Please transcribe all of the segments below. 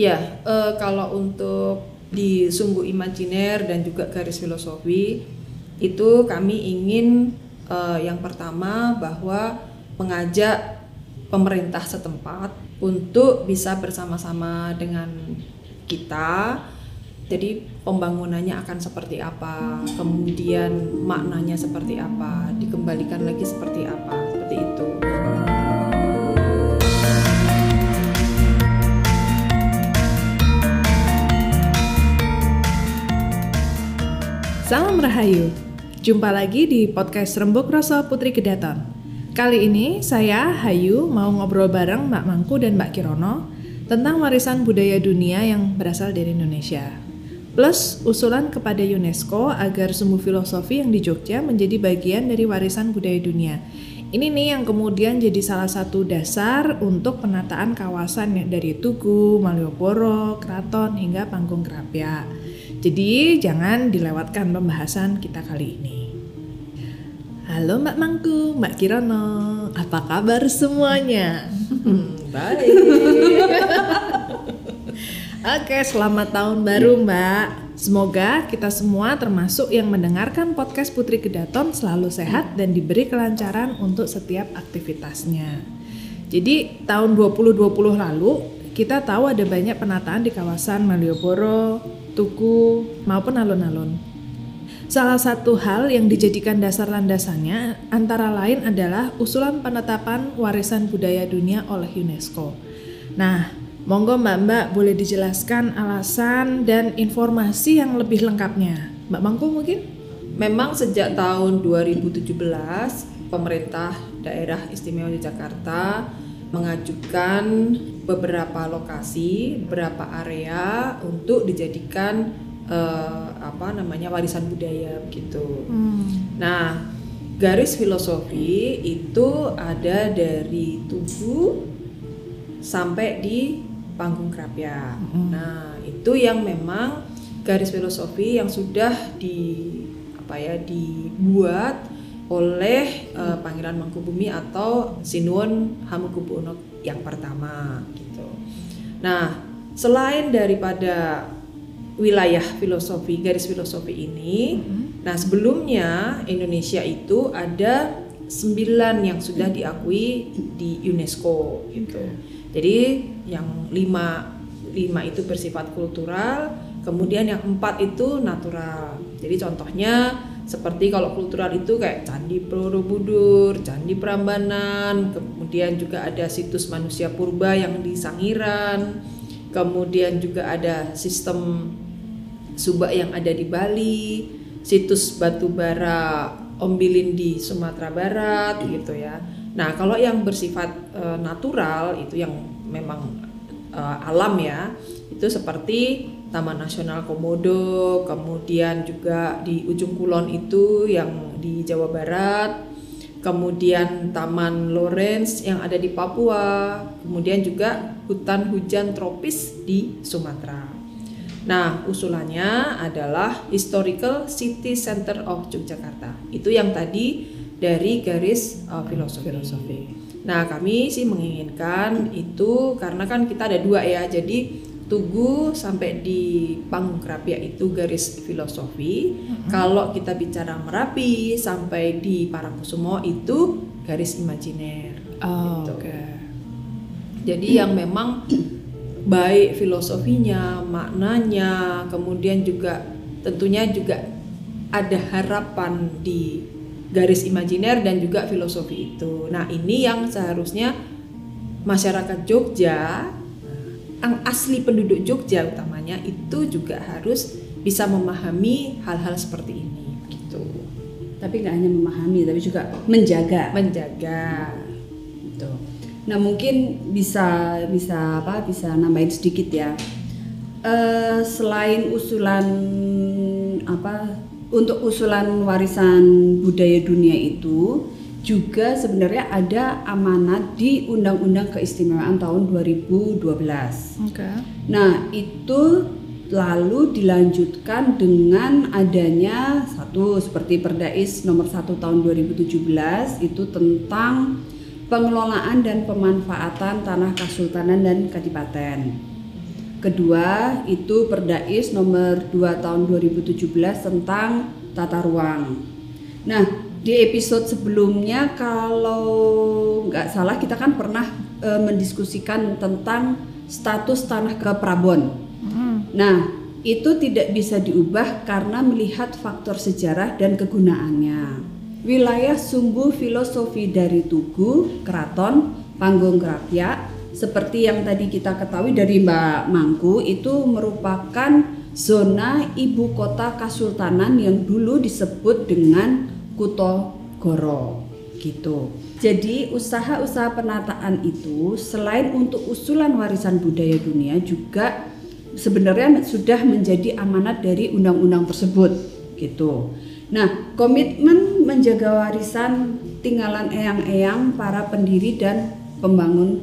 Ya, eh, kalau untuk di sumbu imajiner dan juga garis filosofi itu kami ingin eh, yang pertama bahwa mengajak pemerintah setempat untuk bisa bersama-sama dengan kita. Jadi pembangunannya akan seperti apa, kemudian maknanya seperti apa, dikembalikan lagi seperti apa, seperti itu. Salam Rahayu, jumpa lagi di podcast Rembuk Rasa Putri Kedaton. Kali ini saya, Hayu, mau ngobrol bareng Mbak Mangku dan Mbak Kirono tentang warisan budaya dunia yang berasal dari Indonesia. Plus usulan kepada UNESCO agar sumbu filosofi yang di Jogja menjadi bagian dari warisan budaya dunia. Ini nih yang kemudian jadi salah satu dasar untuk penataan kawasan dari Tugu, Malioboro, Kraton hingga Panggung Kerapia. Jadi jangan dilewatkan pembahasan kita kali ini. Halo Mbak Mangku, Mbak Kirono, apa kabar semuanya? Baik. Oke, selamat tahun baru Mbak. Semoga kita semua termasuk yang mendengarkan podcast Putri Kedaton selalu sehat dan diberi kelancaran untuk setiap aktivitasnya. Jadi tahun 2020 lalu kita tahu ada banyak penataan di kawasan Malioboro, Tugu, maupun alun-alun. Salah satu hal yang dijadikan dasar landasannya antara lain adalah usulan penetapan warisan budaya dunia oleh UNESCO. Nah, monggo Mbak-mbak boleh dijelaskan alasan dan informasi yang lebih lengkapnya. Mbak Mangku mungkin? Memang sejak tahun 2017 pemerintah daerah istimewa Yogyakarta mengajukan beberapa lokasi, beberapa area untuk dijadikan uh, apa namanya warisan budaya begitu. Hmm. Nah, garis filosofi itu ada dari Tugu sampai di Panggung Krapia. Hmm. Nah, itu yang memang garis filosofi yang sudah di apa ya dibuat oleh uh, Pangeran Mangkubumi atau Sinuwun Hamengkubuwono yang pertama gitu. Nah, selain daripada wilayah filosofi garis filosofi ini, mm-hmm. nah sebelumnya Indonesia itu ada sembilan yang sudah diakui di UNESCO gitu. Jadi yang lima lima itu bersifat kultural, kemudian yang empat itu natural. Jadi contohnya seperti kalau kultural itu kayak Candi Borobudur, Candi Prambanan, kemudian juga ada situs manusia purba yang di Sangiran, kemudian juga ada sistem subak yang ada di Bali, situs batu bara Ombilin di Sumatera Barat gitu ya. Nah, kalau yang bersifat e, natural itu yang memang e, alam ya, itu seperti Taman Nasional Komodo, kemudian juga di ujung kulon itu yang di Jawa Barat, kemudian Taman Lawrence yang ada di Papua, kemudian juga hutan hujan tropis di Sumatera. Nah, usulannya adalah Historical City Center of Yogyakarta. Itu yang tadi dari garis uh, filosofi. filosofi. Nah, kami sih menginginkan itu karena kan kita ada dua ya. Jadi Tugu sampai di Panggung itu garis filosofi. Mm-hmm. Kalau kita bicara Merapi sampai di Parangkusumo itu garis imajiner. Oh, gitu. Oke. Okay. Jadi mm. yang memang baik filosofinya, maknanya, kemudian juga tentunya juga ada harapan di garis imajiner dan juga filosofi itu. Nah, ini yang seharusnya masyarakat Jogja asli penduduk Jogja utamanya itu juga harus bisa memahami hal-hal seperti ini gitu. Tapi nggak hanya memahami, tapi juga menjaga. Menjaga. Gitu. Nah mungkin bisa bisa apa? Bisa nambahin sedikit ya. Uh, selain usulan apa? Untuk usulan warisan budaya dunia itu, juga sebenarnya ada amanat di Undang-Undang Keistimewaan tahun 2012. Okay. Nah, itu lalu dilanjutkan dengan adanya satu seperti Perdais nomor 1 tahun 2017 itu tentang pengelolaan dan pemanfaatan tanah kasultanan dan kadipaten. Kedua itu Perdais nomor 2 tahun 2017 tentang tata ruang. Nah, di episode sebelumnya kalau nggak salah kita kan pernah e, mendiskusikan tentang status tanah ke Prabon. Nah, itu tidak bisa diubah karena melihat faktor sejarah dan kegunaannya. Wilayah sumbu filosofi dari Tugu, Keraton, Panggung Krapyak seperti yang tadi kita ketahui dari Mbak Mangku itu merupakan zona ibu kota Kasultanan yang dulu disebut dengan Kuto Goro gitu. Jadi usaha-usaha penataan itu selain untuk usulan warisan budaya dunia juga sebenarnya sudah menjadi amanat dari undang-undang tersebut gitu. Nah, komitmen menjaga warisan tinggalan eyang-eyang para pendiri dan pembangun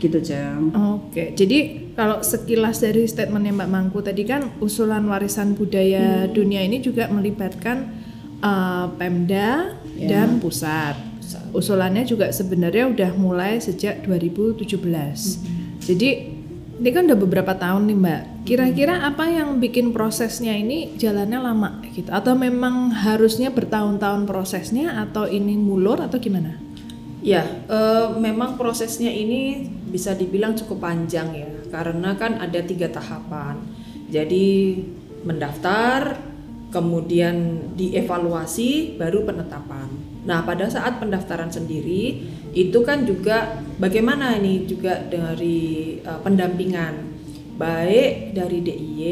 gitu jam. Oke, jadi kalau sekilas dari statementnya Mbak Mangku tadi kan usulan warisan budaya hmm. dunia ini juga melibatkan uh, Pemda ya. dan pusat. Usulannya juga sebenarnya udah mulai sejak 2017. Hmm. Jadi ini kan udah beberapa tahun nih Mbak. Kira-kira apa yang bikin prosesnya ini jalannya lama gitu? Atau memang harusnya bertahun-tahun prosesnya atau ini mulur atau gimana? Ya, uh, memang prosesnya ini bisa dibilang cukup panjang ya, karena kan ada tiga tahapan. Jadi mendaftar, kemudian dievaluasi, baru penetapan. Nah, pada saat pendaftaran sendiri itu kan juga bagaimana ini juga dari uh, pendampingan, baik dari DIY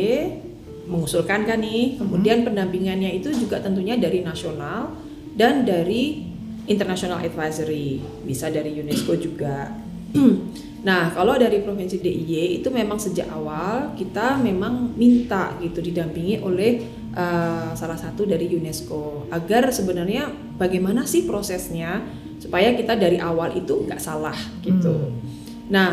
mengusulkan kan nih, kemudian pendampingannya itu juga tentunya dari nasional dan dari international advisory, bisa dari UNESCO juga. nah, kalau dari Provinsi DIY itu memang sejak awal kita memang minta gitu didampingi oleh uh, salah satu dari UNESCO agar sebenarnya bagaimana sih prosesnya supaya kita dari awal itu nggak salah gitu. Hmm. Nah,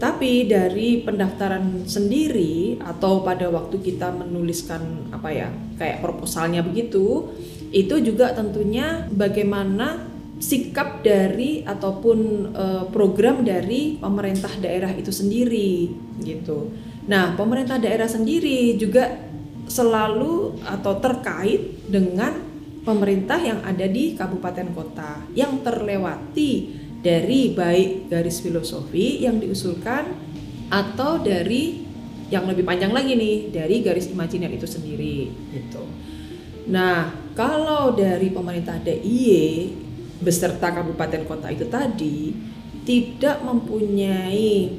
tapi dari pendaftaran sendiri atau pada waktu kita menuliskan apa ya kayak proposalnya begitu itu juga tentunya bagaimana sikap dari ataupun uh, program dari pemerintah daerah itu sendiri gitu. Nah, pemerintah daerah sendiri juga selalu atau terkait dengan pemerintah yang ada di kabupaten kota yang terlewati dari baik garis filosofi yang diusulkan atau dari yang lebih panjang lagi nih dari garis imajiner itu sendiri gitu. Nah, kalau dari pemerintah DIY beserta kabupaten kota itu tadi tidak mempunyai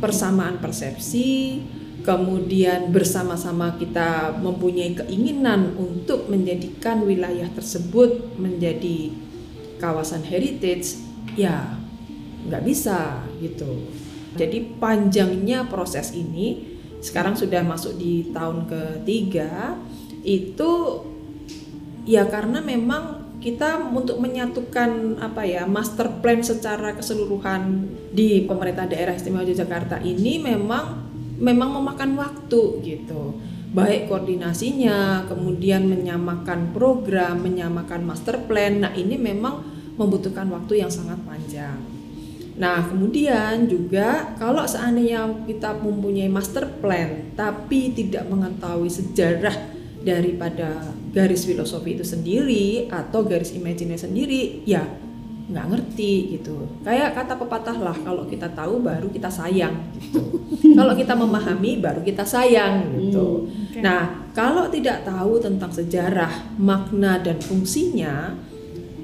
persamaan persepsi, kemudian bersama-sama kita mempunyai keinginan untuk menjadikan wilayah tersebut menjadi kawasan heritage, ya nggak bisa gitu. Jadi panjangnya proses ini sekarang sudah masuk di tahun ketiga itu ya karena memang kita untuk menyatukan apa ya master plan secara keseluruhan di pemerintah daerah istimewa Yogyakarta ini memang memang memakan waktu gitu. Baik koordinasinya kemudian menyamakan program menyamakan master plan. Nah ini memang membutuhkan waktu yang sangat panjang. Nah kemudian juga kalau seandainya kita mempunyai master plan tapi tidak mengetahui sejarah daripada garis filosofi itu sendiri atau garis imajinnya sendiri ya nggak ngerti gitu. Kayak kata pepatah lah kalau kita tahu baru kita sayang gitu kalau kita memahami baru kita sayang gitu hmm, okay. nah kalau tidak tahu tentang sejarah makna dan fungsinya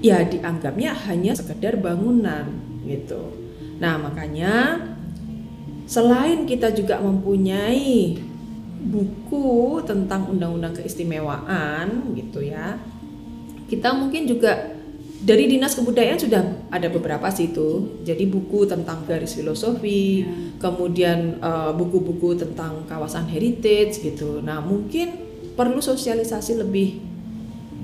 ya dianggapnya hanya sekedar bangunan gitu nah makanya selain kita juga mempunyai buku tentang undang-undang keistimewaan gitu ya kita mungkin juga dari dinas kebudayaan sudah ada beberapa sih itu jadi buku tentang garis filosofi ya. kemudian uh, buku-buku tentang kawasan heritage gitu nah mungkin perlu sosialisasi lebih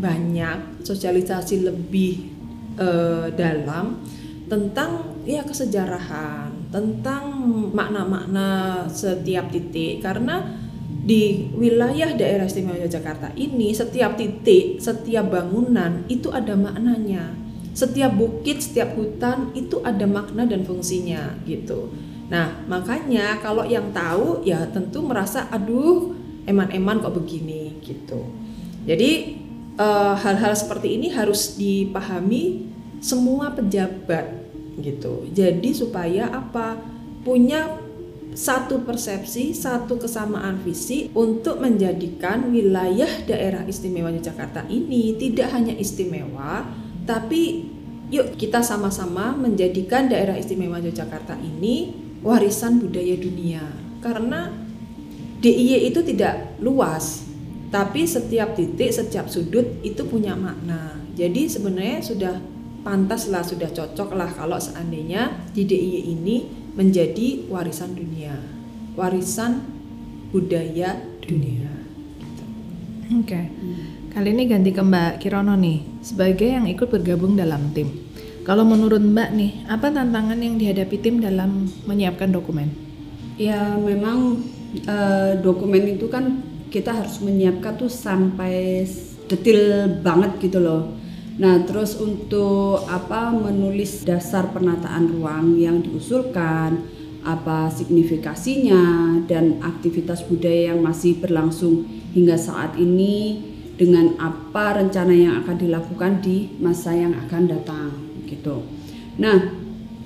banyak sosialisasi lebih uh, dalam tentang ya kesejarahan tentang makna-makna setiap titik karena di wilayah daerah istimewa Yogyakarta ini setiap titik, setiap bangunan itu ada maknanya. Setiap bukit, setiap hutan itu ada makna dan fungsinya gitu. Nah, makanya kalau yang tahu ya tentu merasa aduh eman-eman kok begini gitu. Jadi eh, hal-hal seperti ini harus dipahami semua pejabat gitu. Jadi supaya apa? Punya satu persepsi, satu kesamaan visi untuk menjadikan wilayah daerah istimewa Yogyakarta ini tidak hanya istimewa, tapi yuk kita sama-sama menjadikan daerah istimewa Yogyakarta ini warisan budaya dunia. Karena DIY itu tidak luas, tapi setiap titik, setiap sudut itu punya makna. Jadi sebenarnya sudah pantas lah, sudah cocok lah kalau seandainya di DIY ini menjadi warisan dunia, warisan budaya dunia. Oke. Kali ini ganti ke Mbak Kirono nih, sebagai yang ikut bergabung dalam tim. Kalau menurut Mbak nih, apa tantangan yang dihadapi tim dalam menyiapkan dokumen? Ya memang eh, dokumen itu kan kita harus menyiapkan tuh sampai detail banget gitu loh. Nah terus untuk apa menulis dasar penataan ruang yang diusulkan, apa signifikasinya dan aktivitas budaya yang masih berlangsung hingga saat ini dengan apa rencana yang akan dilakukan di masa yang akan datang gitu. Nah,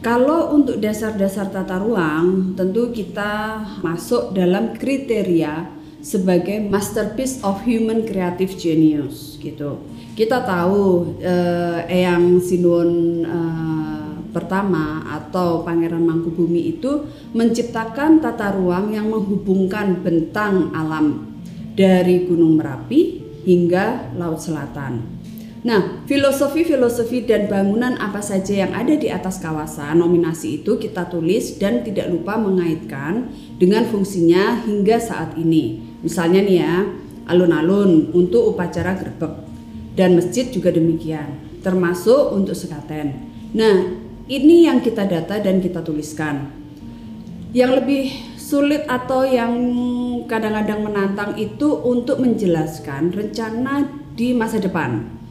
kalau untuk dasar-dasar tata ruang, tentu kita masuk dalam kriteria sebagai masterpiece of human creative genius gitu. Kita tahu eh, Eyang Sinuun eh, pertama atau Pangeran Mangkubumi itu menciptakan tata ruang yang menghubungkan bentang alam dari Gunung Merapi hingga Laut Selatan. Nah, filosofi-filosofi dan bangunan apa saja yang ada di atas kawasan nominasi itu kita tulis dan tidak lupa mengaitkan dengan fungsinya hingga saat ini. Misalnya nih ya, alun-alun untuk upacara gerbek dan masjid juga demikian, termasuk untuk sekaten. Nah, ini yang kita data dan kita tuliskan. Yang lebih sulit atau yang kadang-kadang menantang itu untuk menjelaskan rencana di masa depan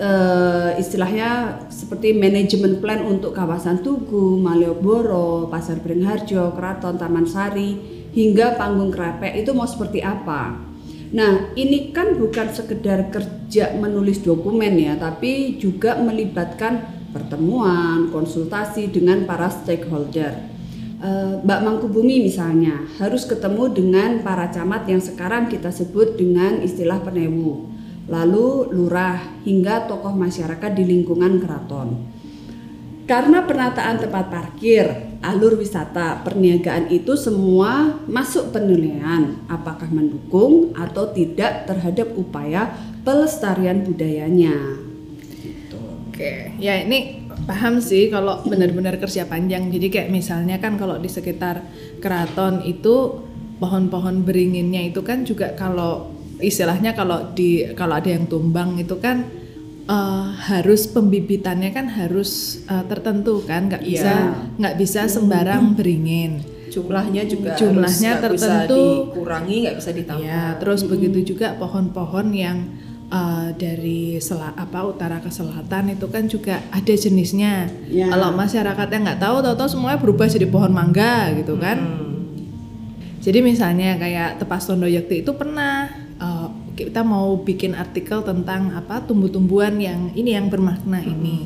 uh, istilahnya seperti manajemen plan untuk kawasan Tugu, Malioboro, Pasar Beringharjo, Keraton, Taman Sari, hingga Panggung Krepek itu mau seperti apa. Nah, ini kan bukan sekedar kerja menulis dokumen ya, tapi juga melibatkan pertemuan, konsultasi dengan para stakeholder. Uh, Mbak Mangkubumi misalnya harus ketemu dengan para camat yang sekarang kita sebut dengan istilah penewu lalu lurah hingga tokoh masyarakat di lingkungan keraton. Karena penataan tempat parkir, alur wisata, perniagaan itu semua masuk penilaian apakah mendukung atau tidak terhadap upaya pelestarian budayanya. Gitu. Oke, ya ini paham sih kalau benar-benar kerja panjang. Jadi kayak misalnya kan kalau di sekitar keraton itu pohon-pohon beringinnya itu kan juga kalau istilahnya kalau di kalau ada yang tumbang itu kan uh, harus pembibitannya kan harus uh, tertentu kan nggak yeah. bisa nggak bisa sembarang beringin jumlahnya juga jumlahnya harus tertentu bisa dikurangi nggak bisa ditambah ya terus hmm. begitu juga pohon-pohon yang uh, dari sel apa utara ke selatan itu kan juga ada jenisnya yeah. kalau masyarakatnya nggak tahu tahu-tahu semuanya berubah jadi pohon mangga gitu kan hmm. jadi misalnya kayak tepas tondo yakti itu pernah uh, kita mau bikin artikel tentang apa tumbuh-tumbuhan yang ini yang bermakna hmm. ini.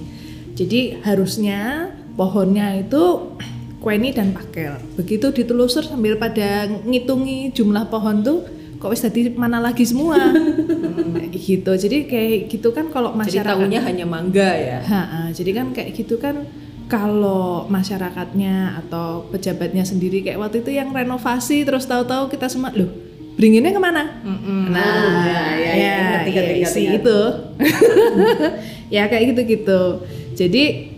Jadi harusnya pohonnya itu kueni dan pakel. Begitu ditelusur sambil pada ngitungi jumlah pohon tuh kok wis tadi mana lagi semua. hmm. gitu. Jadi kayak gitu kan kalau masyarakat Jadi tahunya hanya mangga ya. Ha -ha, jadi kan kayak gitu kan kalau masyarakatnya atau pejabatnya sendiri kayak waktu itu yang renovasi terus tahu-tahu kita semua loh beringinnya ke mana? Mm-hmm. Nah, oh, ya, ya, ya, ya, ya, ya si itu, ya kayak gitu-gitu. Jadi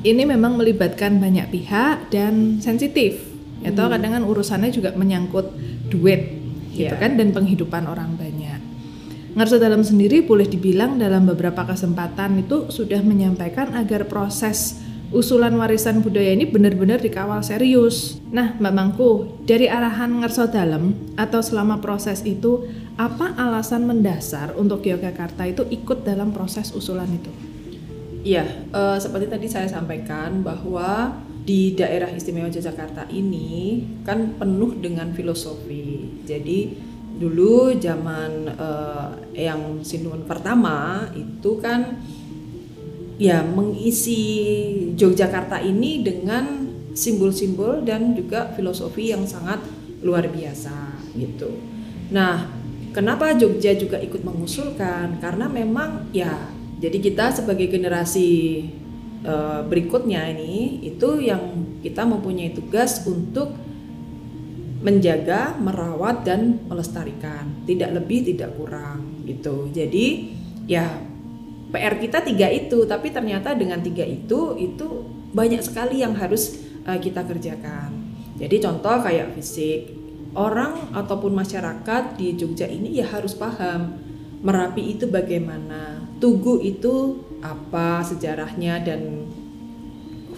ini memang melibatkan banyak pihak dan sensitif. Ya hmm. kadang kan urusannya juga menyangkut duit, gitu yeah. kan, dan penghidupan orang banyak. Ngarsa dalam sendiri boleh dibilang dalam beberapa kesempatan itu sudah menyampaikan agar proses usulan warisan budaya ini benar-benar dikawal serius. Nah, Mbak Mangku, dari arahan Ngerso Dalam atau selama proses itu, apa alasan mendasar untuk Yogyakarta itu ikut dalam proses usulan itu? Iya, uh, seperti tadi saya sampaikan bahwa di daerah istimewa Yogyakarta ini kan penuh dengan filosofi. Jadi dulu zaman uh, yang Sinuun pertama itu kan ya mengisi Yogyakarta ini dengan simbol-simbol dan juga filosofi yang sangat luar biasa gitu. Nah, kenapa Jogja juga ikut mengusulkan? Karena memang ya jadi kita sebagai generasi uh, berikutnya ini itu yang kita mempunyai tugas untuk menjaga, merawat dan melestarikan. Tidak lebih, tidak kurang gitu. Jadi ya PR kita tiga itu, tapi ternyata dengan tiga itu itu banyak sekali yang harus uh, kita kerjakan. Jadi contoh kayak fisik, orang ataupun masyarakat di Jogja ini ya harus paham Merapi itu bagaimana, Tugu itu apa sejarahnya dan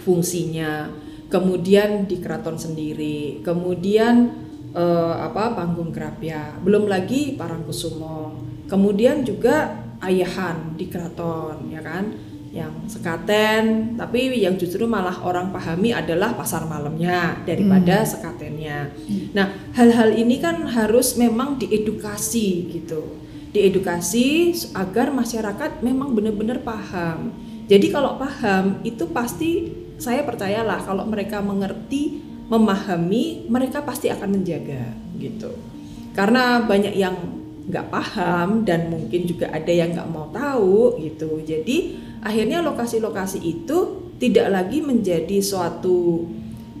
fungsinya. Kemudian di keraton sendiri, kemudian eh, apa panggung Grapia, belum lagi Parangkusumo. Kemudian juga Ayahan di keraton, ya kan? yang sekaten tapi yang justru malah orang pahami adalah pasar malamnya daripada hmm. sekatennya. Hmm. Nah, hal-hal ini kan harus memang diedukasi gitu. Diedukasi agar masyarakat memang benar-benar paham. Jadi kalau paham itu pasti saya percayalah kalau mereka mengerti, memahami, mereka pasti akan menjaga gitu. Karena banyak yang nggak paham dan mungkin juga ada yang nggak mau tahu gitu. Jadi akhirnya lokasi-lokasi itu tidak lagi menjadi suatu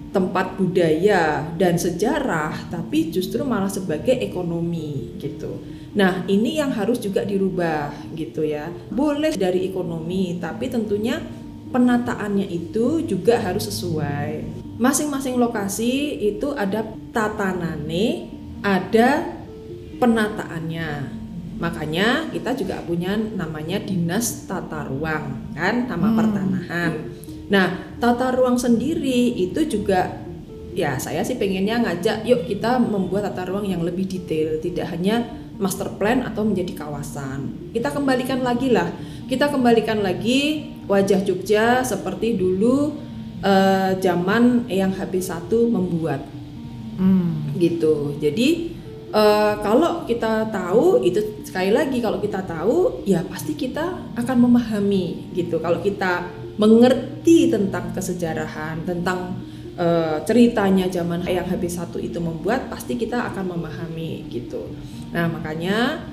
tempat budaya dan sejarah tapi justru malah sebagai ekonomi gitu. Nah, ini yang harus juga dirubah gitu ya. Boleh dari ekonomi, tapi tentunya penataannya itu juga harus sesuai. Masing-masing lokasi itu ada tatanane, ada penataannya. Makanya kita juga punya namanya dinas tata ruang kan nama hmm. pertanahan. Nah tata ruang sendiri itu juga ya saya sih pengennya ngajak yuk kita membuat tata ruang yang lebih detail tidak hanya master plan atau menjadi kawasan. Kita kembalikan lagi lah kita kembalikan lagi wajah Jogja seperti dulu eh, zaman yang HB1 membuat hmm. gitu. Jadi uh, kalau kita tahu itu sekali lagi kalau kita tahu ya pasti kita akan memahami gitu kalau kita mengerti tentang kesejarahan tentang uh, ceritanya zaman yang habis satu itu membuat pasti kita akan memahami gitu nah makanya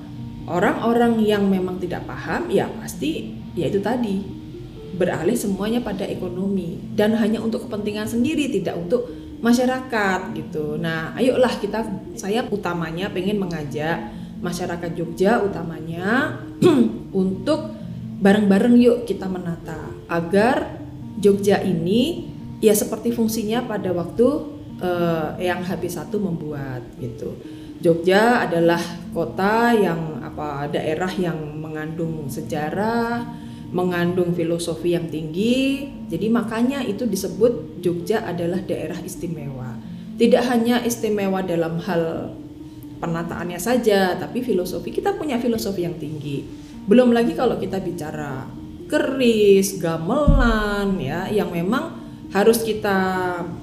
orang-orang yang memang tidak paham ya pasti ya itu tadi beralih semuanya pada ekonomi dan hanya untuk kepentingan sendiri tidak untuk masyarakat gitu. Nah, ayolah kita saya utamanya pengen mengajak masyarakat Jogja utamanya untuk bareng-bareng yuk kita menata agar Jogja ini ya seperti fungsinya pada waktu uh, yang HP1 membuat gitu. Jogja adalah kota yang apa daerah yang mengandung sejarah, mengandung filosofi yang tinggi. Jadi makanya itu disebut Jogja adalah daerah istimewa. Tidak hanya istimewa dalam hal penataannya saja, tapi filosofi kita punya filosofi yang tinggi. Belum lagi kalau kita bicara keris, gamelan ya yang memang harus kita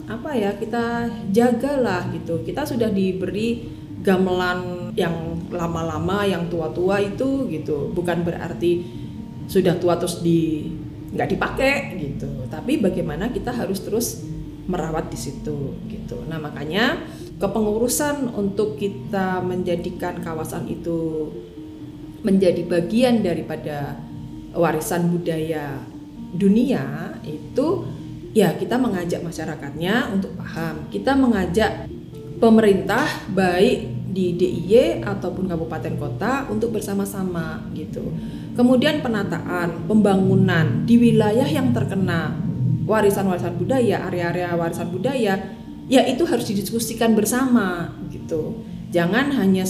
apa ya kita jagalah gitu. Kita sudah diberi gamelan yang lama-lama, yang tua-tua itu gitu. Bukan berarti sudah tua terus di nggak dipakai gitu. Tapi bagaimana kita harus terus merawat di situ gitu. Nah makanya kepengurusan untuk kita menjadikan kawasan itu menjadi bagian daripada warisan budaya dunia itu ya kita mengajak masyarakatnya untuk paham. Kita mengajak pemerintah baik di DIY ataupun kabupaten kota untuk bersama-sama gitu. Kemudian penataan, pembangunan di wilayah yang terkena warisan-warisan budaya, area-area warisan budaya, ya itu harus didiskusikan bersama gitu. Jangan hanya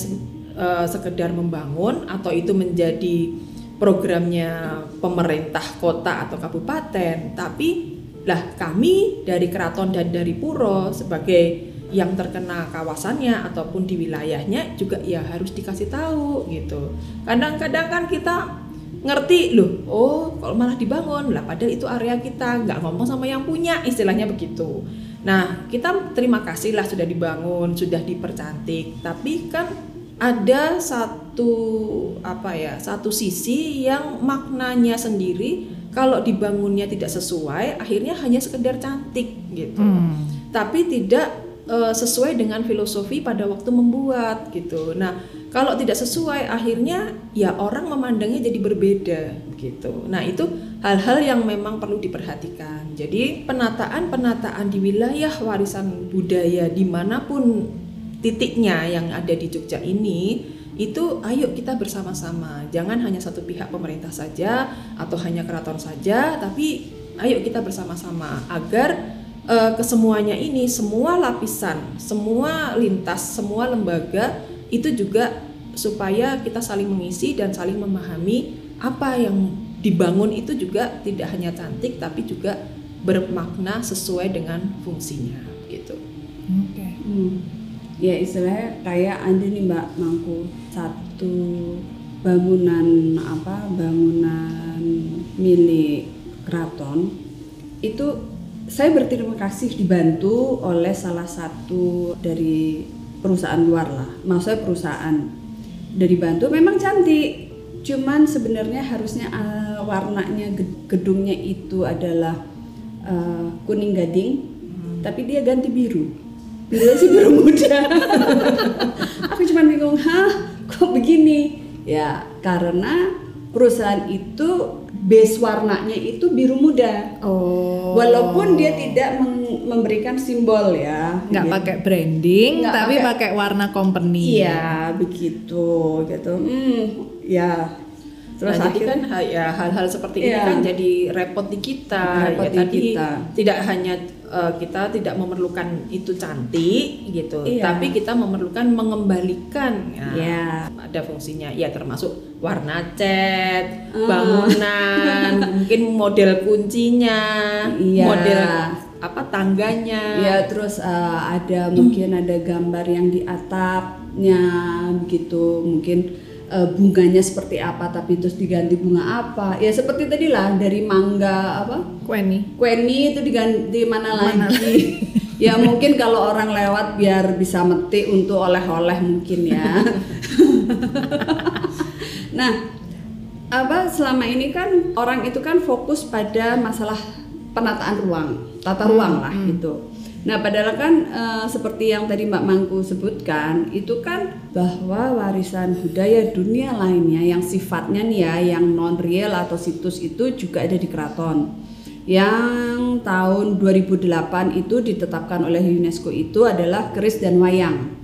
uh, sekedar membangun atau itu menjadi programnya pemerintah kota atau kabupaten, tapi lah kami dari keraton dan dari puro sebagai yang terkena kawasannya ataupun di wilayahnya juga ya harus dikasih tahu gitu. Kadang-kadang kan kita ngerti loh oh kalau malah dibangun lah padahal itu area kita nggak ngomong sama yang punya istilahnya begitu nah kita terima kasih lah sudah dibangun sudah dipercantik tapi kan ada satu apa ya satu sisi yang maknanya sendiri kalau dibangunnya tidak sesuai akhirnya hanya sekedar cantik gitu Hmm. tapi tidak eh, sesuai dengan filosofi pada waktu membuat gitu. Nah, kalau tidak sesuai akhirnya ya orang memandangnya jadi berbeda gitu. Nah, itu hal-hal yang memang perlu diperhatikan. Jadi, penataan-penataan di wilayah warisan budaya di mana pun titiknya yang ada di Jogja ini itu ayo kita bersama-sama jangan hanya satu pihak pemerintah saja atau hanya keraton saja tapi ayo kita bersama-sama agar eh, kesemuanya ini semua lapisan semua lintas semua lembaga itu juga supaya kita saling mengisi dan saling memahami apa yang dibangun itu juga tidak hanya cantik tapi juga bermakna sesuai dengan fungsinya gitu Oke. Hmm. Ya istilahnya kayak ada nih Mbak Mangku satu bangunan apa bangunan milik keraton itu saya berterima kasih dibantu oleh salah satu dari perusahaan luar lah. Maksudnya perusahaan. Dari bantu memang cantik. Cuman sebenarnya harusnya eh, warnanya ged- gedungnya itu adalah eh, kuning gading tapi dia ganti biru. Birunya sih biru muda. Aku cuman bingung hah kok begini? Ya karena perusahaan itu base warnanya itu biru muda Oh. walaupun dia tidak meng- memberikan simbol ya nggak gitu. pakai branding Nggak tapi pakai- pakai warna company. iya begitu gitu hmm ya terus nah, jadi akhir- kan ya hal-hal seperti ini Iya. kan jadi repot di kita Repot ya di tadi kita. tidak hanya eh, kita tidak memerlukan itu cantik gitu Iya. tapi kita memerlukan mengembalikan ya, Iya. ada fungsinya ya termasuk warna cat Ah. bangunan mungkin model kuncinya Iya. model apa tangganya. Ya terus eh, ada mungkin ada gambar yang di atapnya begitu mungkin eh, bunganya seperti apa tapi terus diganti bunga apa. Ya seperti tadi lah dari mangga apa? Kweni. kweni itu diganti mana lagi? Ya mungkin kalau orang lewat biar bisa metik untuk oleh-oleh mungkin ya nah apa selama ini kan orang itu kan fokus pada masalah penataan ruang tata ruang lah gitu. Nah padahal kan eh, seperti yang tadi Mbak Mangku sebutkan itu kan bahwa warisan budaya dunia lainnya yang sifatnya nih ya yang non real atau situs itu juga ada di keraton. Yang tahun 2008 itu ditetapkan oleh UNESCO itu adalah keris dan wayang.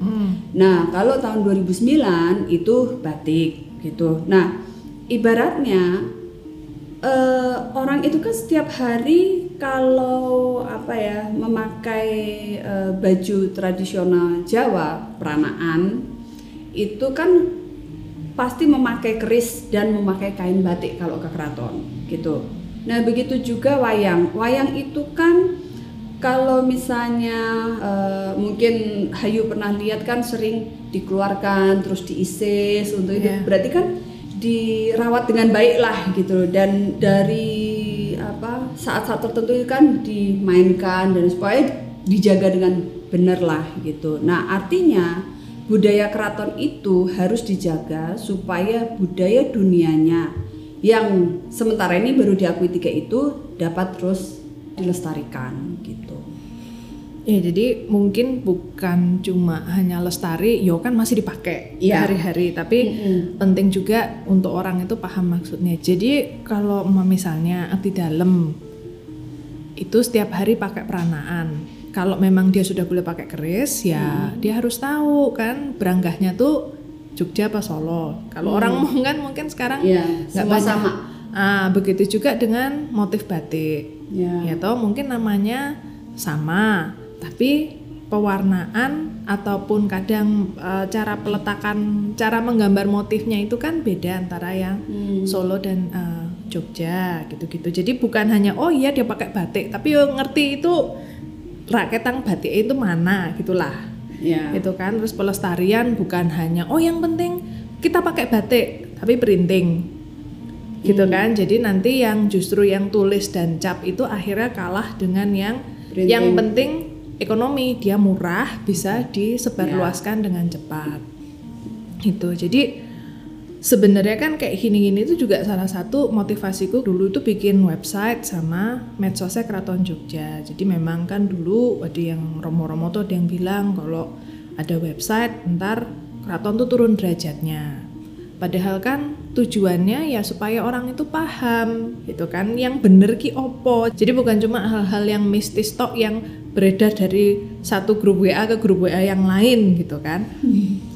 Nah, kalau tahun 2009 itu batik gitu. Nah, ibaratnya eh, orang itu kan setiap hari kalau apa ya memakai eh, baju tradisional Jawa peranaan itu kan pasti memakai keris dan memakai kain batik kalau ke keraton gitu. Nah begitu juga wayang. Wayang itu kan kalau misalnya eh, mungkin Hayu pernah lihat kan sering dikeluarkan terus diisis untuk itu Iya. berarti kan dirawat dengan baik lah gitu dan dari apa saat-saat tertentu kan dimainkan dan supaya dijaga dengan benar lah gitu. Nah artinya budaya keraton itu harus dijaga supaya budaya dunianya yang sementara ini baru diakui tiga itu dapat terus dilestarikan gitu. Ya jadi mungkin bukan cuma hanya lestari, yo kan masih dipakai Iya. hari-hari, tapi penting juga untuk orang itu paham maksudnya. Jadi kalau mau misalnya abdi dalam itu setiap hari pakai peranaan. Kalau memang dia sudah boleh pakai keris, ya dia harus tahu kan beranggahnya tuh Jogja apa Solo. Kalau orang ngomong kan mungkin sekarang Iya, nggak banyak. sama. Ah, begitu juga dengan motif batik. Ya. Ya toh mungkin namanya sama, tapi pewarnaan ataupun kadang eh, cara peletakan, cara menggambar motifnya itu kan beda antara yang Hmm. Solo dan eh, Jogja gitu-gitu. Jadi bukan hanya oh iya dia pakai batik, tapi yo ngerti itu raketang batik itu mana gitulah. Ya. Itu kan terus pelestarian bukan hanya oh yang penting kita pakai batik, tapi printing. gitu kan. Jadi nanti yang justru yang tulis dan cap itu akhirnya kalah dengan yang Printing. yang penting ekonomi dia murah bisa disebarluaskan dengan cepat. Gitu. Jadi sebenarnya kan kayak gini-gini itu juga salah satu motivasiku dulu itu bikin website sama medsosnya Keraton Jogja. Jadi memang kan dulu ada yang romo-romo tuh ada yang bilang kalau ada website ntar keraton tuh turun derajatnya. Padahal kan tujuannya ya supaya orang itu paham gitu kan yang bener ki opo. Jadi bukan cuma hal-hal yang mistis tok yang beredar dari satu grup WA ke grup WA yang lain gitu kan.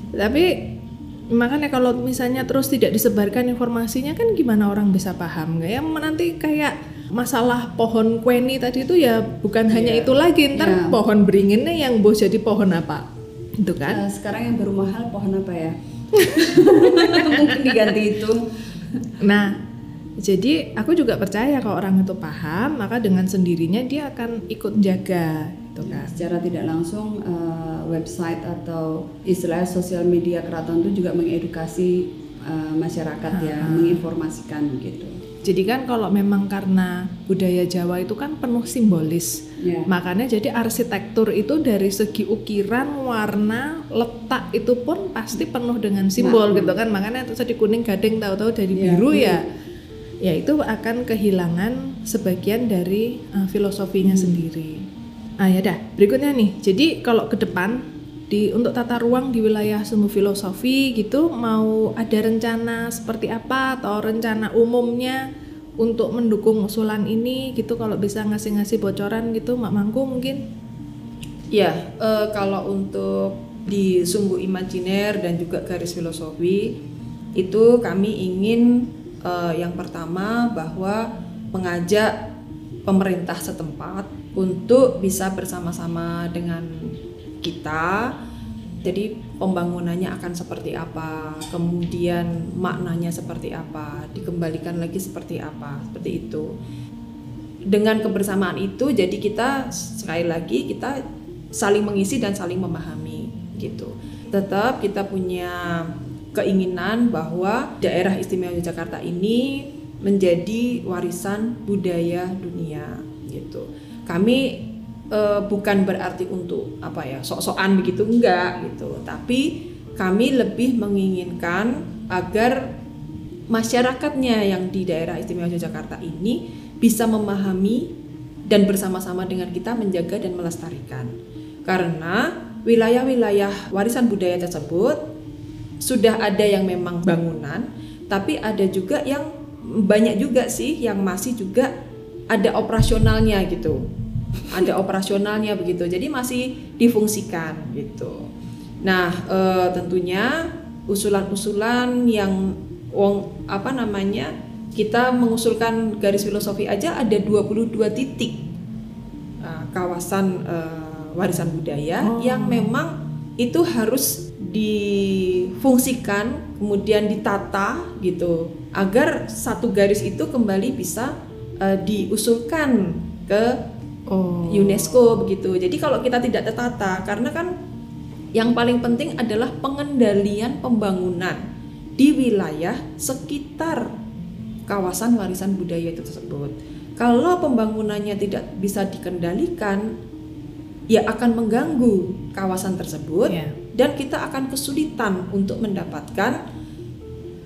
Tapi makanya kalau misalnya terus tidak disebarkan informasinya kan gimana orang bisa paham nggak ya nanti kayak masalah pohon kueni tadi itu ya bukan hanya itu lagi ntar Iya. pohon beringinnya yang bos jadi pohon apa itu kan Eh, sekarang yang baru mahal pohon apa ya? Mungkin diganti itu. nah jadi aku juga percaya kalau orang itu paham maka dengan sendirinya dia akan ikut jaga gitu kan Secara tidak langsung eh, website atau istilah sosial media keraton itu juga mengedukasi eh, masyarakat ya, menginformasikan gitu. jadi kan kalau memang karena budaya Jawa itu kan penuh simbolis Ya. Makanya jadi arsitektur itu dari segi ukiran, warna, letak itu pun pasti penuh dengan simbol gitu kan. Makanya itu tadi kuning gading tahu-tahu dari biru biru. ya. Ya itu akan kehilangan sebagian dari uh, filosofinya sendiri. Ah ya dah, berikutnya nih. Jadi kalau ke depan di untuk tata ruang di wilayah semu filosofi gitu mau ada rencana seperti apa atau rencana umumnya untuk mendukung usulan ini gitu kalau bisa ngasih-ngasih bocoran gitu Mak Mangku mungkin Ya, eh, kalau untuk di sumbu imajiner dan juga garis filosofi itu kami ingin eh, yang pertama bahwa mengajak pemerintah setempat untuk bisa bersama-sama dengan kita. Jadi pembangunannya akan seperti apa, kemudian maknanya seperti apa, dikembalikan lagi seperti apa, seperti itu dengan kebersamaan itu jadi kita sekali lagi kita saling mengisi dan saling memahami gitu tetap kita punya keinginan bahwa daerah istimewa Yogyakarta ini menjadi warisan budaya dunia gitu kami eh, bukan berarti untuk apa ya sok-sokan begitu enggak gitu tapi kami lebih menginginkan agar masyarakatnya yang di daerah istimewa Yogyakarta ini bisa memahami dan bersama-sama dengan kita menjaga dan melestarikan. Karena wilayah-wilayah warisan budaya tersebut sudah ada yang memang bangunan, tapi ada juga yang banyak juga sih yang masih juga ada operasionalnya gitu. Ada operasionalnya begitu. Jadi masih difungsikan gitu. Nah, eh, tentunya usulan-usulan yang wong apa namanya kita mengusulkan garis filosofi aja ada 22 titik uh, kawasan uh, warisan budaya yang memang itu harus difungsikan kemudian ditata gitu agar satu garis itu kembali bisa uh, diusulkan ke oh UNESCO begitu. Jadi kalau kita tidak tertata karena kan yang paling penting adalah pengendalian pembangunan di wilayah sekitar kawasan warisan budaya itu tersebut. Kalau pembangunannya tidak bisa dikendalikan, ya akan mengganggu kawasan tersebut Iya. Dan kita akan kesulitan untuk mendapatkan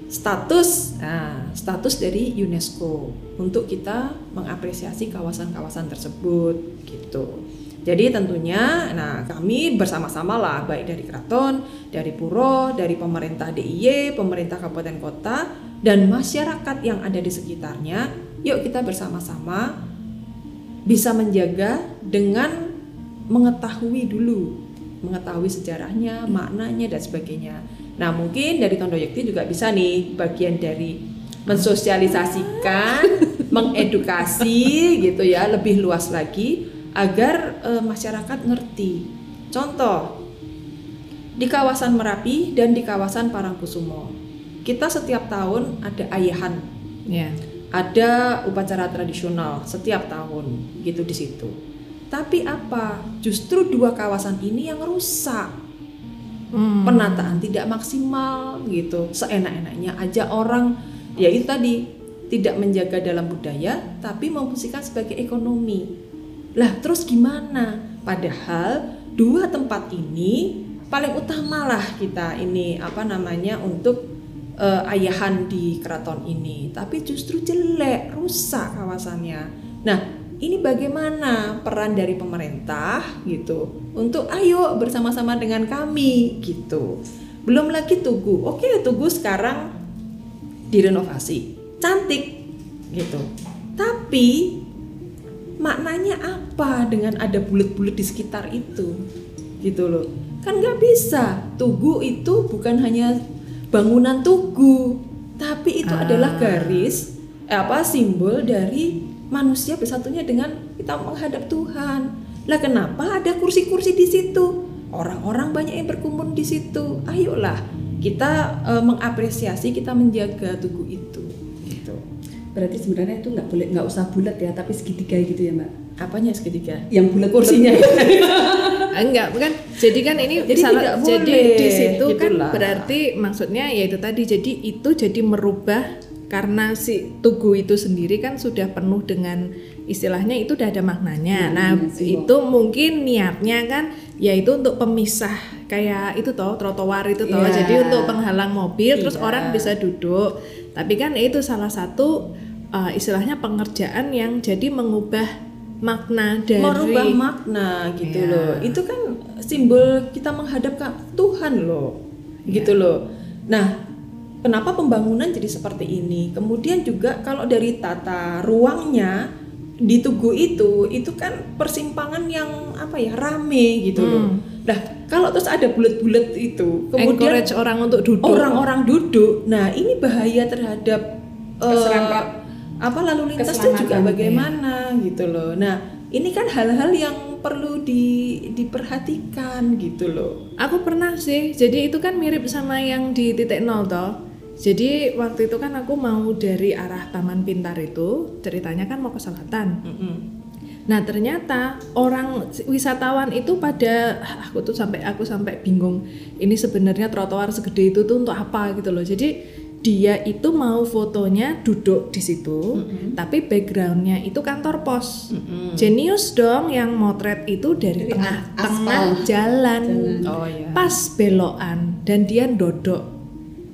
status nah, status dari UNESCO untuk kita mengapresiasi kawasan-kawasan tersebut gitu. Jadi tentunya nah kami bersama-sama lah baik dari keraton, dari puro, dari pemerintah DIY, pemerintah kabupaten kota dan masyarakat yang ada di sekitarnya, yuk kita bersama-sama bisa menjaga dengan mengetahui dulu, mengetahui sejarahnya, maknanya dan sebagainya. Nah, mungkin dari Tondo Yekti juga bisa nih bagian dari mensosialisasikan, mengedukasi gitu ya, lebih luas lagi agar eh, masyarakat ngerti. Contoh di kawasan Merapi dan di kawasan Parangkusumo. Kita setiap tahun ada ayahan ya ada upacara tradisional setiap tahun gitu di situ. Tapi apa? Justru dua kawasan ini yang rusak. Hmm. Penataan tidak maksimal gitu. Seenak-enaknya aja orang ya itu tadi tidak menjaga dalam budaya tapi memfungsikan sebagai ekonomi. Lah, terus gimana? Padahal dua tempat ini paling utama lah kita ini apa namanya untuk uh, ayahan di keraton ini, tapi justru jelek, rusak kawasannya. Nah, ini bagaimana peran dari pemerintah gitu untuk ayo bersama-sama dengan kami gitu. Belum lagi Tugu. Oke, Tugu sekarang direnovasi cantik gitu. Tapi maknanya apa dengan ada bulat-bulat di sekitar itu? Gitu loh. Kan nggak bisa. Tugu itu bukan hanya bangunan tugu, tapi itu ah. adalah garis eh, apa simbol dari manusia bersatunya dengan kita menghadap Tuhan. Lah kenapa ada kursi-kursi di situ? Orang-orang banyak yang berkumpul di situ. Ayolah kita e, mengapresiasi, kita menjaga tugu itu berarti sebenarnya itu nggak boleh nggak usah bulat ya tapi segitiga gitu ya mbak apanya segitiga yang bulat kursinya enggak bukan jadi kan ini jadi salah, tidak boleh. jadi di situ kan Itulah. kan berarti maksudnya ya itu tadi jadi itu jadi merubah karena si tugu itu sendiri kan sudah penuh dengan istilahnya itu udah ada maknanya. Nah, nah itu mungkin niatnya kan yaitu untuk pemisah kayak itu toh trotoar itu toh. Yeah. Jadi untuk penghalang mobil terus iya. orang bisa duduk. Tapi kan itu salah satu uh, istilahnya pengerjaan yang jadi mengubah makna dari merubah makna gitu ya. loh itu kan simbol kita menghadap ke Tuhan loh ya. gitu loh nah kenapa pembangunan jadi seperti ini kemudian juga kalau dari tata ruangnya di Tugu itu itu kan persimpangan yang apa ya rame gitu hmm. loh nah kalau terus ada bulat-bulat itu kemudian Encourage orang untuk duduk orang-orang duduk nah ini bahaya terhadap uh, apa lalu lintas itu juga bagaimana ya. gitu loh. Nah, ini kan hal-hal yang perlu di, diperhatikan gitu loh. Aku pernah sih, jadi itu kan mirip sama yang di titik nol toh. Jadi waktu itu kan aku mau dari arah Taman Pintar itu, ceritanya kan mau ke selatan. Mm -hmm. Nah ternyata orang wisatawan itu pada aku tuh sampai aku sampai bingung ini sebenarnya trotoar segede itu tuh untuk apa gitu loh. Jadi dia itu mau fotonya duduk di situ, mm-hmm. tapi backgroundnya itu kantor pos. Mm-hmm. Jenius dong yang motret itu dari tengah-tengah jalan, jalan. Oh, iya. pas belokan dan dia dodok,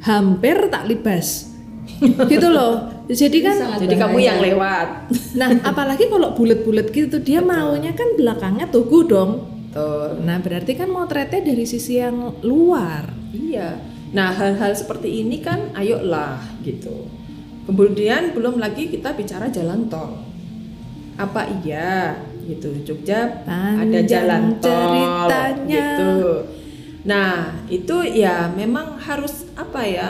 hampir tak libas, gitu loh. Jadi kan, jadi kamu yang lewat. Nah, apalagi kalau bulat-bulat gitu, dia Betul. maunya kan belakangnya tugu dong. Betul. Nah, berarti kan motretnya dari sisi yang luar. Iya Nah, hal-hal seperti ini kan ayolah gitu. Kemudian belum lagi kita bicara jalan tol. Apa iya gitu Jogja Panjang ada jalan tol ceritanya. gitu. Nah, itu ya memang harus apa ya?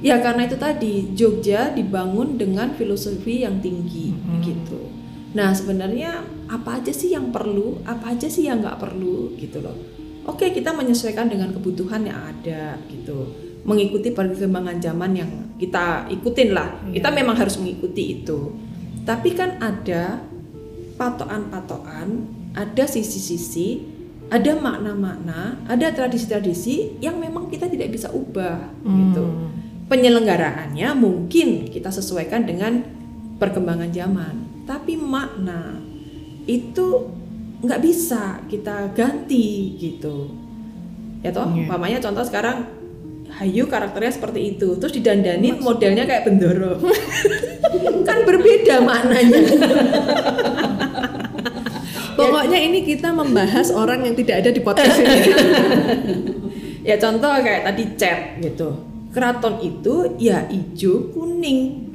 Ya karena itu tadi Jogja dibangun dengan filosofi yang tinggi hmm. gitu. Nah, sebenarnya apa aja sih yang perlu, apa aja sih yang nggak perlu gitu loh oke kita menyesuaikan dengan kebutuhan yang ada gitu mengikuti perkembangan zaman yang kita ikutin lah yeah. kita memang harus mengikuti itu tapi kan ada patokan-patokan ada sisi-sisi ada makna-makna ada tradisi-tradisi yang memang kita tidak bisa ubah hmm. gitu penyelenggaraannya mungkin kita sesuaikan dengan perkembangan zaman tapi makna itu nggak bisa kita ganti gitu ya toh yeah. mamanya contoh sekarang Hayu karakternya seperti itu terus didandanin Mas. modelnya kayak Bendoro kan berbeda maknanya pokoknya ini kita membahas orang yang tidak ada di podcast ini. Ya contoh kayak tadi cat gitu. Keraton itu ya hijau kuning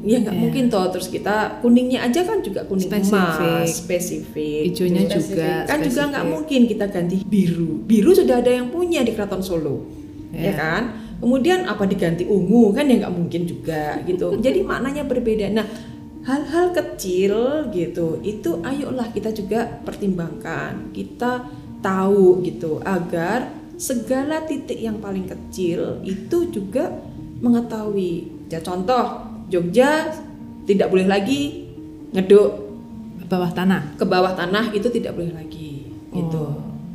ya nggak yeah. mungkin toh. Terus kita kuningnya aja kan juga kuning spesifik. emas spesifik. hijaunya juga kan spesifik. juga nggak mungkin kita ganti biru. Biru sudah ada yang punya di keraton Solo yeah. ya kan? Kemudian apa diganti ungu? Kan ya nggak mungkin juga gitu. Jadi maknanya berbeda. Nah hal-hal kecil gitu itu ayolah kita juga pertimbangkan kita tahu gitu agar segala titik yang paling kecil itu juga mengetahui ya contoh Jogja tidak boleh lagi ngeduk ke bawah tanah. Ke bawah tanah itu tidak boleh lagi gitu. oh. gitu.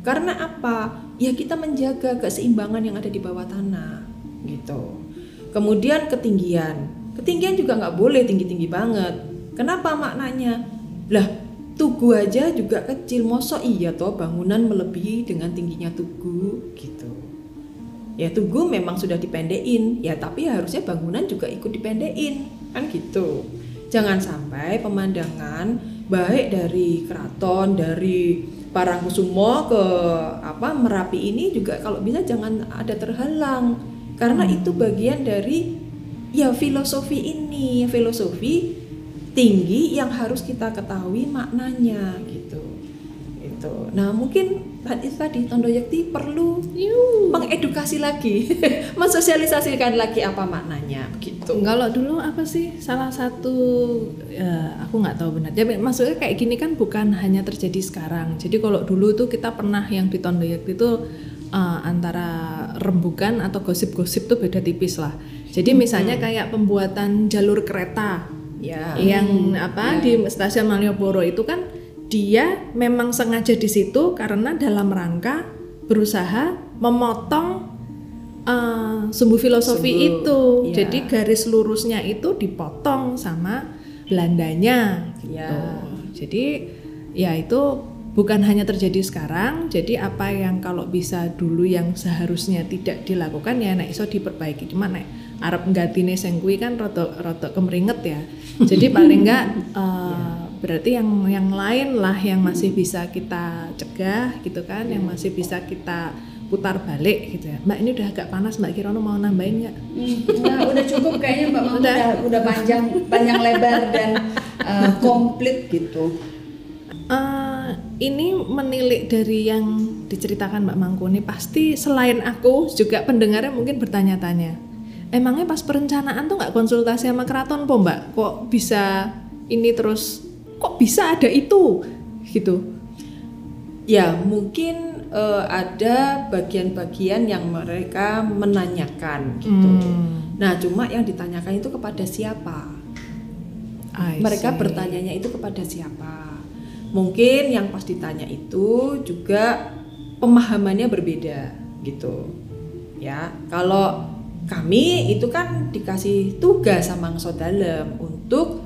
Karena apa? Ya kita menjaga keseimbangan yang ada di bawah tanah gitu. Kemudian ketinggian. Ketinggian juga nggak boleh tinggi tinggi banget. Kenapa maknanya? Lah tugu aja juga kecil. Mosok iya toh bangunan melebihi dengan tingginya tugu gitu. Ya tugu memang sudah dipendekin. Ya tapi harusnya bangunan juga ikut dipendekin kan gitu. Jangan sampai pemandangan baik dari keraton dari Parangkusumo ke apa Merapi ini juga kalau bisa jangan ada terhalang. Karena itu bagian dari ya filosofi ini filosofi tinggi yang harus kita ketahui maknanya gitu itu nah mungkin tadi tadi Tondo Yakti perlu mengedukasi lagi mensosialisasikan lagi apa maknanya gitu Kalau dulu apa sih salah satu ya, aku nggak tahu benar. Jadi maksudnya kayak gini kan bukan hanya terjadi sekarang. Jadi kalau dulu tuh kita pernah yang di Tondoyak itu eh, antara rembukan atau gosip-gosip tuh beda tipis lah. Jadi misalnya kayak pembuatan jalur kereta ya yang apa di stasiun Malioboro itu kan dia memang sengaja di situ karena dalam rangka berusaha memotong uh, sumbu filosofi Sumbu, itu. iya. Jadi garis lurusnya itu dipotong sama Belandanya gitu. Ya. Jadi ya itu bukan hanya terjadi sekarang. Jadi apa yang kalau bisa dulu yang seharusnya tidak dilakukan ya nek iso diperbaiki. Cuma nek arep nggantine sing kuwi kan rada rada kemeringet ya. Jadi paling enggak eh, berarti yang yang lain lah yang masih bisa kita cegah gitu kan, yang masih bisa kita putar balik gitu ya. Mbak ini udah agak panas Mbak Kirono mau nambahin nggak? Nah, udah cukup kayaknya Mbak Mama Udah. udah udah panjang panjang lebar dan uh, komplit gitu. Eh, ini menilik dari yang diceritakan Mbak Mangku ini pasti selain aku juga pendengarnya mungkin bertanya-tanya. Emangnya pas perencanaan tuh nggak konsultasi sama keraton po Mbak? Kok bisa ini terus? Kok bisa ada itu? Gitu. Ya, mungkin eh, ada bagian-bagian yang mereka menanyakan gitu. Hmm. Nah, cuma yang ditanyakan itu kepada siapa? I Mereka see. bertanyanya itu kepada siapa? Mungkin yang pas ditanya itu juga pemahamannya berbeda gitu. Ya, kalau kami itu kan dikasih tugas sama Ngso Dalem untuk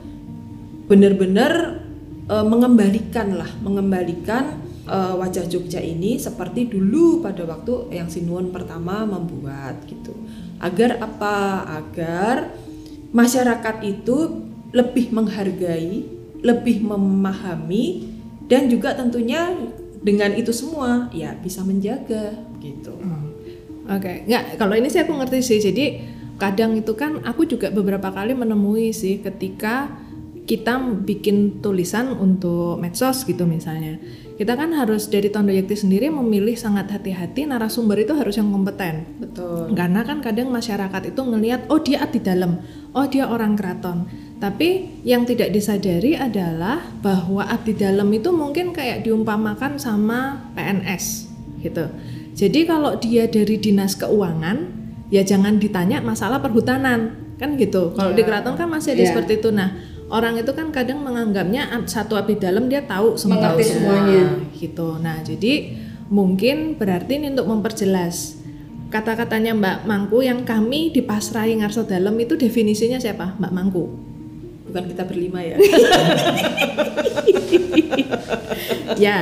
benar-benar eh, mengembalikan lah, mengembalikan eh, wajah Jogja ini seperti dulu pada waktu yang Sinuwun pertama membuat gitu. Agar apa? Agar masyarakat itu lebih menghargai, lebih memahami dan juga tentunya dengan itu semua ya bisa menjaga gitu. Oke, nggak kalau ini sih aku ngerti sih. Jadi kadang itu kan aku juga beberapa kali menemui sih ketika kita bikin tulisan untuk medsos gitu misalnya. Kita kan harus dari Tondo Yakti sendiri memilih sangat hati-hati narasumber itu harus yang kompeten. Betul. Karena kan kadang masyarakat itu ngelihat oh dia abdi dalam, oh dia orang keraton. Tapi yang tidak disadari adalah bahwa abdi dalam itu mungkin kayak diumpamakan sama PNS gitu. Jadi kalau dia dari dinas keuangan ya jangan ditanya masalah perhutanan kan gitu. Kalau di keraton kan masih ada Iya. seperti itu. Nah orang itu kan kadang menganggapnya satu abdi dalam dia tahu semua Mengerti semuanya. gitu. Nah, jadi mungkin berarti ini untuk memperjelas kata-katanya Mbak Mangku yang kami di Pasrai Ngarso Dalem itu definisinya siapa? Mbak Mangku. Bukan kita berlima ya. ya,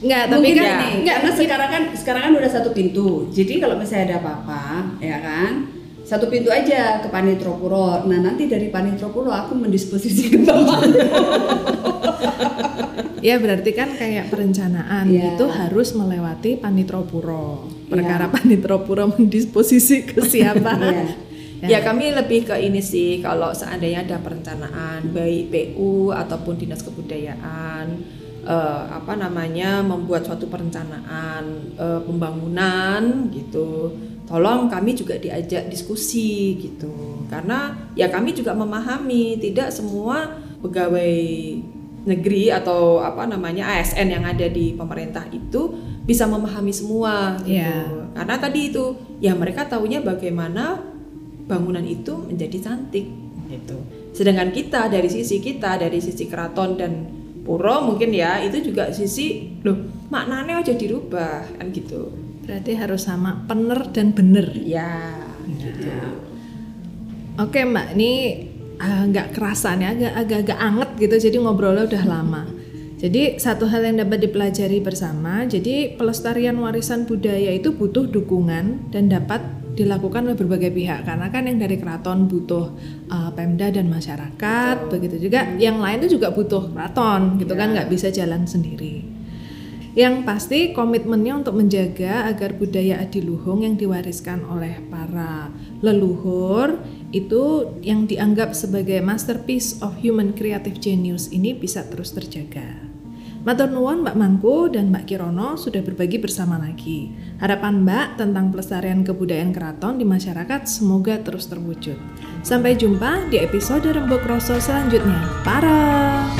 enggak, tapi Mungkin kan gini, enggak karena sekarang kan sekarang kan udah satu pintu. Jadi kalau misalnya ada apa-apa, ya kan, satu pintu aja ke Panitro Puro. Nah nanti dari Panitro Puro aku mendisposisi ke bawah. ya berarti kan kayak perencanaan Iya. itu harus melewati Panitro Puro. Iya. Perkara Panitro Puro mendisposisi ke siapa? Iya. Ya kami lebih ke ini sih kalau seandainya ada perencanaan baik PU ataupun dinas kebudayaan eh, apa namanya membuat suatu perencanaan eh, pembangunan gitu tolong kami juga diajak diskusi gitu karena ya kami juga memahami tidak semua pegawai negeri atau apa namanya ASN yang ada di pemerintah itu bisa memahami semua gitu Iya. karena tadi itu ya mereka tahunya bagaimana bangunan itu menjadi cantik gitu. Sedangkan kita dari sisi kita dari sisi keraton dan puro mungkin ya itu juga sisi loh maknanya aja dirubah kan gitu. Berarti harus sama pener dan bener. Ya gitu. Oke Mbak, ini ah, nggak kerasan ya agak agak anget gitu jadi ngobrolnya udah lama jadi satu hal yang dapat dipelajari bersama jadi pelestarian warisan budaya itu butuh dukungan dan dapat dilakukan oleh berbagai pihak. Karena kan yang dari keraton butuh uh, Pemda dan masyarakat begitu juga yang lain itu juga butuh keraton gitu kan nggak bisa jalan sendiri. Yang pasti komitmennya untuk menjaga agar budaya adiluhung yang diwariskan oleh para leluhur itu yang dianggap sebagai masterpiece of human creative genius ini bisa terus terjaga. Matur nuwun Mbak Mangku dan Mbak Kirono sudah berbagi bersama lagi. Harapan Mbak tentang pelestarian kebudayaan keraton di masyarakat semoga terus terwujud. Sampai jumpa di episode Rembuk Rosso selanjutnya. Para!